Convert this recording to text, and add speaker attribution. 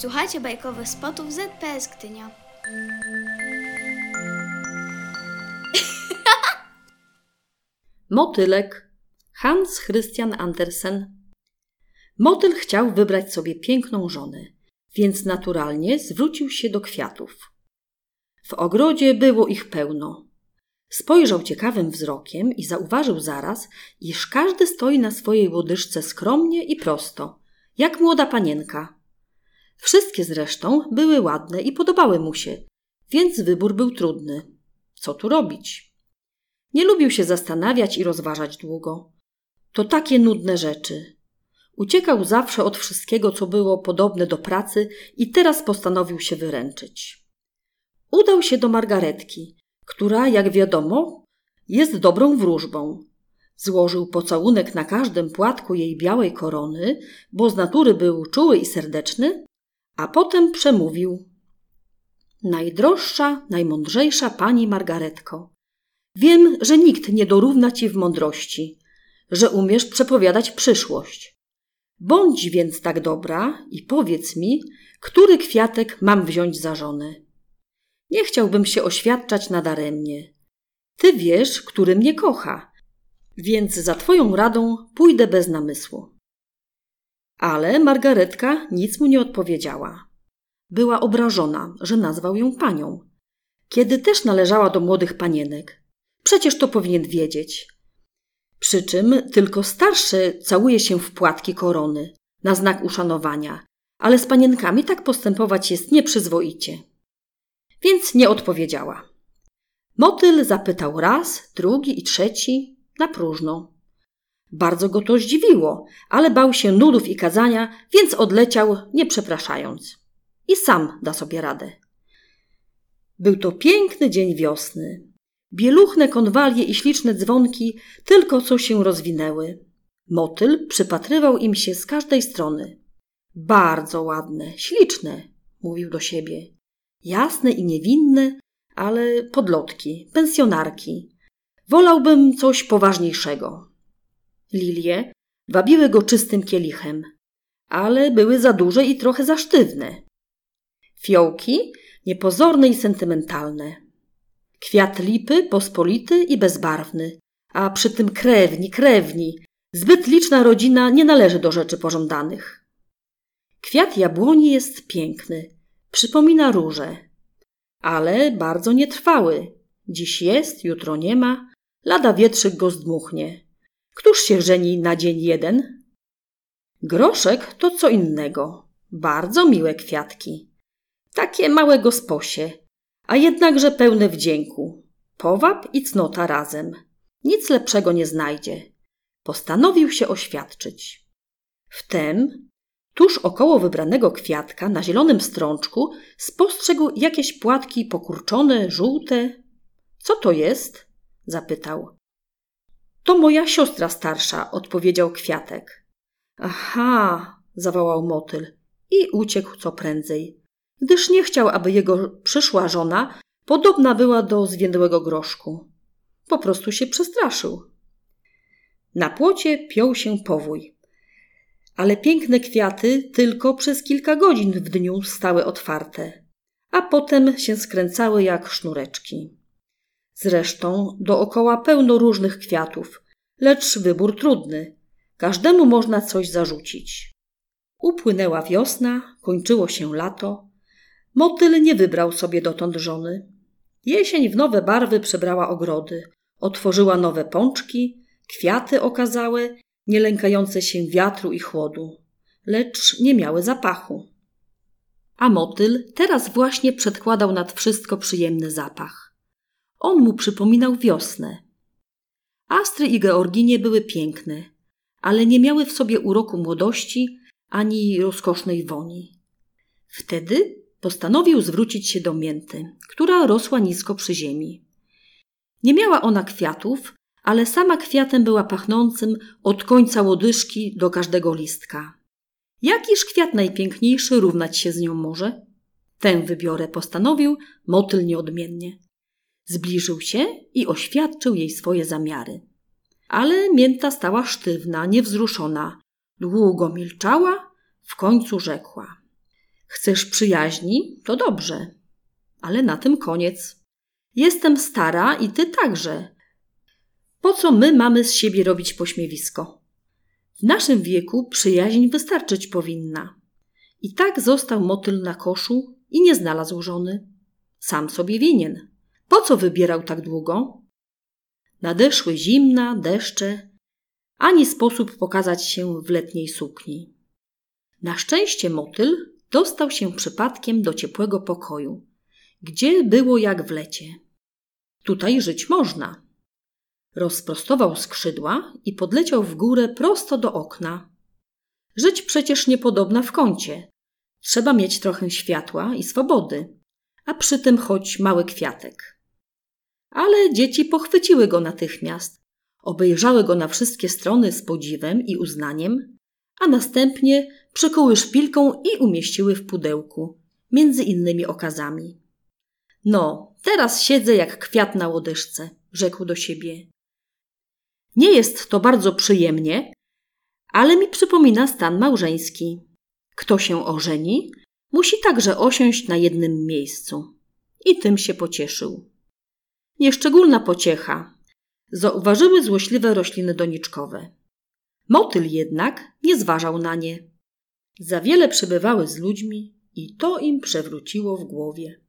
Speaker 1: Słuchajcie bajkowych spotów ZPS Gdynia.
Speaker 2: Motylek Hans Christian Andersen Motyl chciał wybrać sobie piękną żonę, więc naturalnie zwrócił się do kwiatów. W ogrodzie było ich pełno. Spojrzał ciekawym wzrokiem i zauważył zaraz, iż każdy stoi na swojej łodyżce skromnie i prosto, jak młoda panienka. Wszystkie zresztą były ładne i podobały mu się, więc wybór był trudny. Co tu robić? Nie lubił się zastanawiać i rozważać długo. To takie nudne rzeczy. Uciekał zawsze od wszystkiego, co było podobne do pracy i teraz postanowił się wyręczyć. Udał się do Margaretki, która, jak wiadomo, jest dobrą wróżbą. Złożył pocałunek na każdym płatku jej białej korony, bo z natury był czuły i serdeczny, a potem przemówił. Najdroższa, najmądrzejsza pani Margaretko, wiem, że nikt nie dorówna ci w mądrości, że umiesz przepowiadać przyszłość. Bądź więc tak dobra i powiedz mi, który kwiatek mam wziąć za żonę. Nie chciałbym się oświadczać nadaremnie. Ty wiesz, który mnie kocha, więc za twoją radą pójdę bez namysłu. Ale Margaretka nic mu nie odpowiedziała. Była obrażona, że nazwał ją panią, kiedy też należała do młodych panienek. Przecież to powinien wiedzieć. Przy czym tylko starszy całuje się w płatki korony, na znak uszanowania, ale z panienkami tak postępować jest nieprzyzwoicie. Więc nie odpowiedziała. Motyl zapytał raz, drugi i trzeci na próżno. Bardzo go to zdziwiło, ale bał się nudów i kazania, więc odleciał, nie przepraszając. I sam da sobie radę. Był to piękny dzień wiosny. Bieluchne konwalie i śliczne dzwonki tylko co się rozwinęły. Motyl przypatrywał im się z każdej strony. Bardzo ładne, śliczne, mówił do siebie. Jasne i niewinne, ale podlotki, pensjonarki. Wolałbym coś poważniejszego. Lilie wabiły go czystym kielichem, ale były za duże i trochę za sztywne. Fiołki niepozorne i sentymentalne. Kwiat lipy pospolity i bezbarwny, a przy tym krewni, krewni. Zbyt liczna rodzina nie należy do rzeczy pożądanych. Kwiat jabłoni jest piękny, przypomina róże, ale bardzo nietrwały. Dziś jest, jutro nie ma, lada wietrzyk go zdmuchnie. Któż się żeni na dzień jeden? Groszek to co innego. Bardzo miłe kwiatki. Takie małe gosposie, a jednakże pełne wdzięku. Powab i cnota razem. Nic lepszego nie znajdzie. Postanowił się oświadczyć. Wtem, tuż około wybranego kwiatka, na zielonym strączku, spostrzegł jakieś płatki pokurczone, żółte. Co to jest? zapytał. To moja siostra starsza, odpowiedział kwiatek. Aha, zawołał motyl i uciekł co prędzej, gdyż nie chciał, aby jego przyszła żona podobna była do zwiędłego groszku. Po prostu się przestraszył. Na płocie piął się powój, ale piękne kwiaty tylko przez kilka godzin w dniu stały otwarte, a potem się skręcały jak sznureczki. Zresztą dookoła pełno różnych kwiatów, lecz wybór trudny. Każdemu można coś zarzucić. Upłynęła wiosna, kończyło się lato. Motyl nie wybrał sobie dotąd żony. Jesień w nowe barwy przebrała ogrody, otworzyła nowe pączki, kwiaty okazałe, nie lękające się wiatru i chłodu, lecz nie miały zapachu. A motyl teraz właśnie przedkładał nad wszystko przyjemny zapach. On mu przypominał wiosnę. Astry i Georginie były piękne, ale nie miały w sobie uroku młodości ani rozkosznej woni. Wtedy postanowił zwrócić się do mięty, która rosła nisko przy ziemi. Nie miała ona kwiatów, ale sama kwiatem była pachnącym od końca łodyżki do każdego listka. Jakiż kwiat najpiękniejszy równać się z nią może? Tę wybiorę postanowił motyl nieodmiennie. Zbliżył się i oświadczył jej swoje zamiary. Ale mięta stała sztywna, niewzruszona. Długo milczała, w końcu rzekła. Chcesz przyjaźni? To dobrze. Ale na tym koniec. Jestem stara i ty także. Po co my mamy z siebie robić pośmiewisko? W naszym wieku przyjaźń wystarczyć powinna. I tak został motyl na koszu i nie znalazł żony. Sam sobie winien. Po co wybierał tak długo? Nadeszły zimna, deszcze, ani sposób pokazać się w letniej sukni. Na szczęście motyl dostał się przypadkiem do ciepłego pokoju, gdzie było jak w lecie. Tutaj żyć można. Rozprostował skrzydła i podleciał w górę prosto do okna. Żyć przecież niepodobna w kącie. Trzeba mieć trochę światła i swobody, a przy tym choć mały kwiatek. Ale dzieci pochwyciły go natychmiast, obejrzały go na wszystkie strony z podziwem i uznaniem, a następnie przykuły szpilką i umieściły w pudełku, między innymi okazami. No, teraz siedzę jak kwiat na łodyżce, rzekł do siebie. Nie jest to bardzo przyjemnie, ale mi przypomina stan małżeński. Kto się ożeni, musi także osiąść na jednym miejscu. I tym się pocieszył. Nieszczególna pociecha. Zauważyły złośliwe rośliny doniczkowe. Motyl jednak nie zważał na nie. Za wiele przebywały z ludźmi i to im przewróciło w głowie.